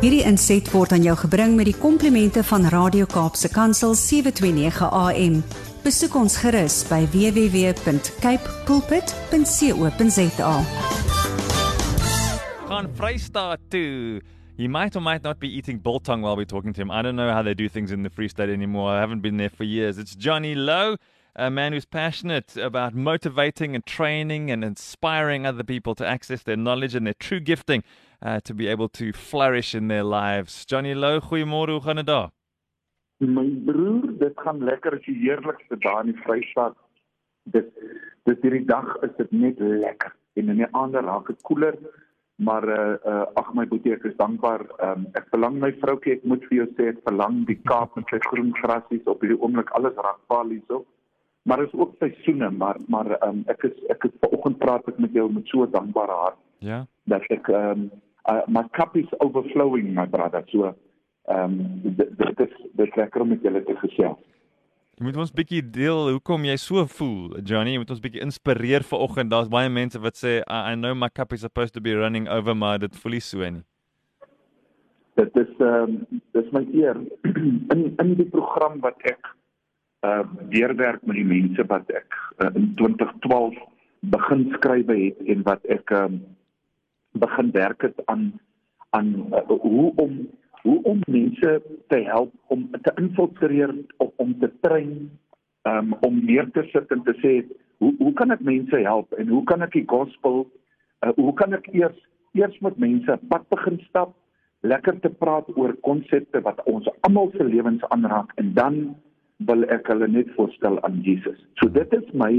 Hierdie inset word aan jou gebring met die komplimente van Radio Kaapse Kansel 729 AM. Besoek ons gerus by www.cape pulpit.co.za. Gaan Vrystaat toe. He might or might not be eating biltong while we're talking to him. I don't know how they do things in the Free State anymore. I haven't been there for years. It's Johnny Lowe, a man who's passionate about motivating and training and inspiring other people to access their knowledge and their true gifting uh, to be able to flourish in their lives. Johnny Lowe, goeiemôre, hoe gaan dit daar? My broer, dit gaan lekker as die heerlikste daar in die Vrystaat. Dit dit hierdie dag is dit net lekker. En in die ander raak dit koeler. Maar uh uh ag my boetie, ek is dankbaar. Um, ek verlang my vroukie, ek moet vir jou sê ek verlang die Kaap met sy groen grasies op hierdie oomblik alles raak paal hierso. Maar is ook seisoene, maar maar um, ek is ek het vanoggend praat ek met jou met so dankbare hart. Ja. Dat ek um, uh, my cup is overflowing my brother. So ehm um, dit, is dit lekker om met julle te gesels. Jy moet ons bietjie deel hoekom jy so voel, Johnny. Jy moet ons bietjie inspireer vir oggend. Daar's baie mense wat sê I, I know my cup is supposed to be running over, maar dit voel nie so nie. Dit is ehm um, dis my eer in in die program wat ek uh deurwerk met die mense wat ek uh, in 2012 begin skrywe het en wat ek um, begin werk het aan aan uh, hoe om hoe om mense te help om te infiltreer of om te train um, om meer te sit en te sê hoe hoe kan ek mense help en hoe kan ek die gospel uh, hoe kan ek eers eers met mense pad begin stap lekker te praat oor konsepte wat ons almal se lewens aanraak en dan wil ek hulle net voorstel aan Jesus. So dit is my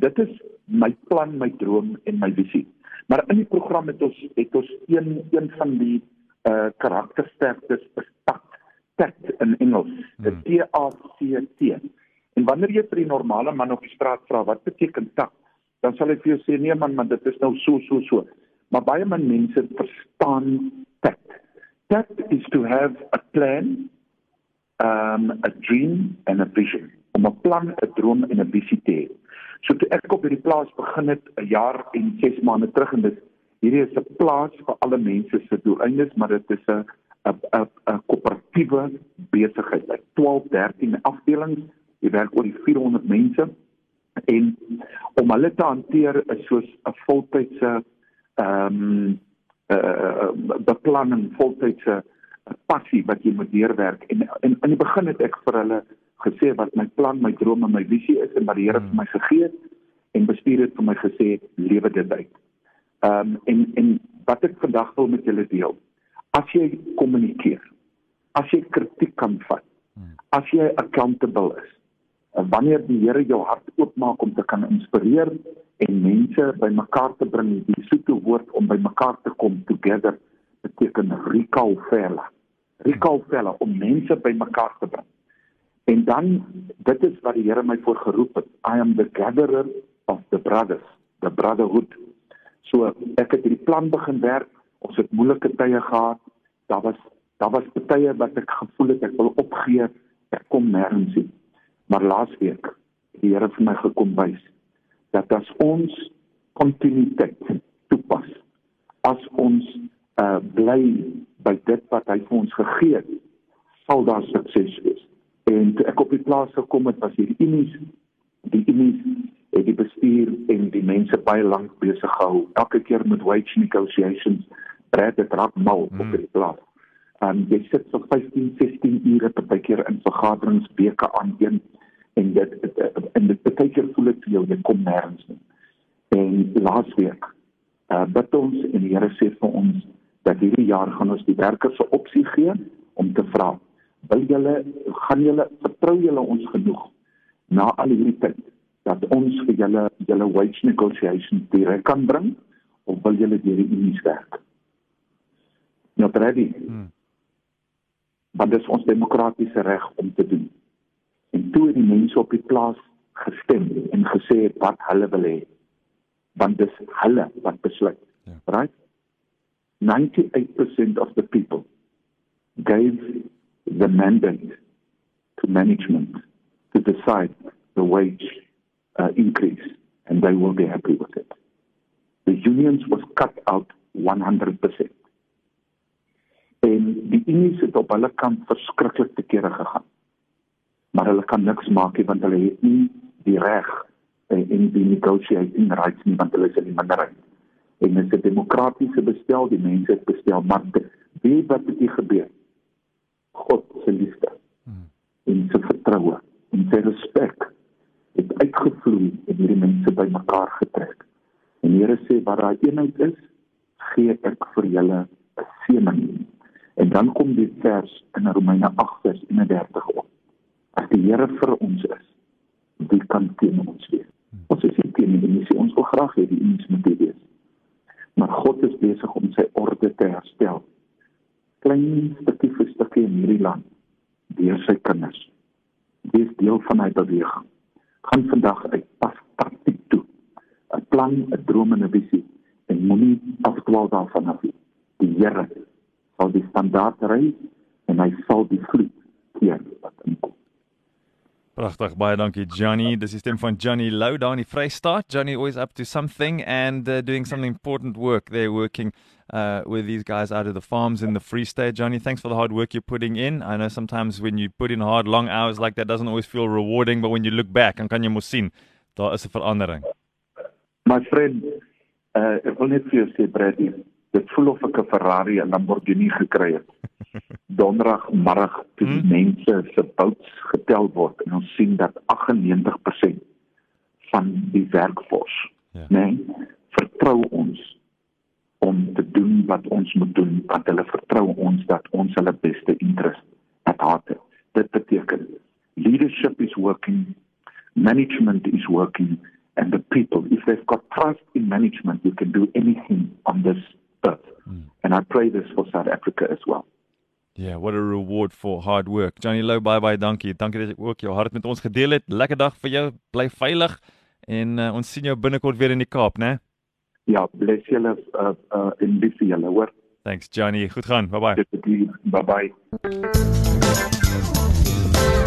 dit is my plan, my droom en my visie. Maar in die program het ons het ons een een van die uh karaktersterktes is tact tact in Engels die hmm. T A C T en wanneer jy vir die normale man op die straat vra wat beteken tact dan sal hy vir jou sê nee man maar dit is nou so so so maar baie min mense verstaan tact tact is to have a plan um a dream and a vision om 'n plan 'n droom en 'n visie te hê so toe ek op hierdie plaas begin het 'n jaar en 6 maande terug en dit hierdie is 'n plaas vir alle mense se doeleindes, maar dit is 'n 'n 'n 'n koöperatiewe besigheid. Hy 12, 13 afdelings, jy werk oor die 400 mense en om hulle te hanteer is soos 'n voltydse ehm um, uh beplanning, voltydse passie wat jy moet deurwerk en in in die begin het ek vir hulle gesê wat my plan, my drome, my visie is en wat die Here vir my gegee het en bestuur het vir my gesê lewe dit uit. Ehm um, en en wat ek vandag wil met julle deel. As jy kommunikeer, as jy kritiek kan vat, hmm. as jy accountable is, wanneer die Here jou hart oopmaak om te kan inspireer en mense bymekaar te bring, die soete woord om bymekaar te kom together beteken recall fella. Recall fella om mense bymekaar te bring. En dan dit is wat die Here my voorgeroep het. I am the gatherer of the brothers, the brotherhood. So ek het hierdie plan begin werk. Ons het moeilike tye gehad. Daar was daar was tye wat ek gevoel het ek wil opgee. Ek kom nêrens nie. Maar laasweek het die Here vir my gekom wys dat as ons kontinuïteit toepas, as ons uh bly by dit wat hy vir ons gegee het, sal daar sukses wees. En toe ek op die plaas gekom het, was hier unies die unies het die bestuur en die mense baie lank besig gehou. Elke keer met wage negotiations, praat dit raak mal op hmm. die plaas. En jy sit so 15, 16 ure per keer in vergaderings weke aan een en dit en dit baie keer voel dit vir jou jy kom nêrens nie. En laasweek, uh bid ons en die Here sê vir ons hierdie jaar gaan ons die werkers 'n opsie gee om te vra, wil julle gaan julle vertrou julle ons genoeg na al hierdie tyd dat ons vir julle julle wage negotiations direk kan bring of wil julle deur die unies werk? Nou ready. Hmm. Want dit is ons demokratiese reg om te doen. En toe het die mense op die plaas gestem en gesê wat hulle wil hê. Want dis hulle wat besluit. Ja. Right? 98% of the people gave the mandate to management to decide the wage uh, increase, and they will be happy with it. The unions was cut out 100%. En die Unie het op hulle kant verskriklik te kere gegaan. Maar hulle kan niks maak nie want hulle het nie die reg en die negotiating rights nie want hulle is in die minderheid. En dit is 'n demokratiese bestel, die mense het bestel, maar wie wat het hier gebeur? God se liefde hmm. en sy vertroue en sy respek het uitgevloei en hierdie mense bymekaar getrek. En Here sê wat daai eenheid is, gee ek vir julle 'n seëning. En dan kom die vers in Romeine 8:31 op. As die Here vir ons is, wie kan teen ons wees? Ons is nie teen die missie, ons wil graag hê die mens moet wees. Maar God is besig om sy orde te herstel. Klein stukkie vir stukkie in hierdie land deur sy kinders. Wees deel van hy beweging. Gaan vandag uit pas prakties 'n plan, 'n droom en 'n visie en moenie afdwaal daarvan af nie. Die Here sal die standaard ry en hy sal die inkom. Pragtig, baie dankie Johnny. Dis die stem van Johnny Lou daar in die Vrystaat. Johnny always up to something and uh, doing some important work. They're working uh, with these guys out of the farms in the Free State. Johnny, thanks for the hard work you're putting in. I know sometimes when you put in hard, long hours like that, doesn't always feel rewarding, but when you look back, dan kan jy mos sien daar is 'n verandering. My friend, uh, ek wil net vir jou sê Brady, dit voel of ek 'n Ferrari en 'n Lamborghini gekry het. Donderdag middag toe die hmm? mense se bouts getel word en ons sien dat 98% van die werkfors, ja. nee, vertrou ons om te doen wat ons moet doen want hulle vertrou ons dat ons hulle beste interest at heart het. Dit beteken leadership is working, management is working and the people. If they've got trust in management, you can do anything on this earth. Mm. And I pray this for South Africa as well. Yeah, what a reward for hard work. Johnny Lou, bye bye, dankie. Dankie dat jy ook jou hart met ons gedeel het. Lekker dag vir jou. Bly veilig en uh, ons sien jou binnekort weer in die Kaap, né? Ja, bless julle uh uh in lief vir julle, hoor. Thanks Johnny. Goed gaan. Bye bye. Bye bye.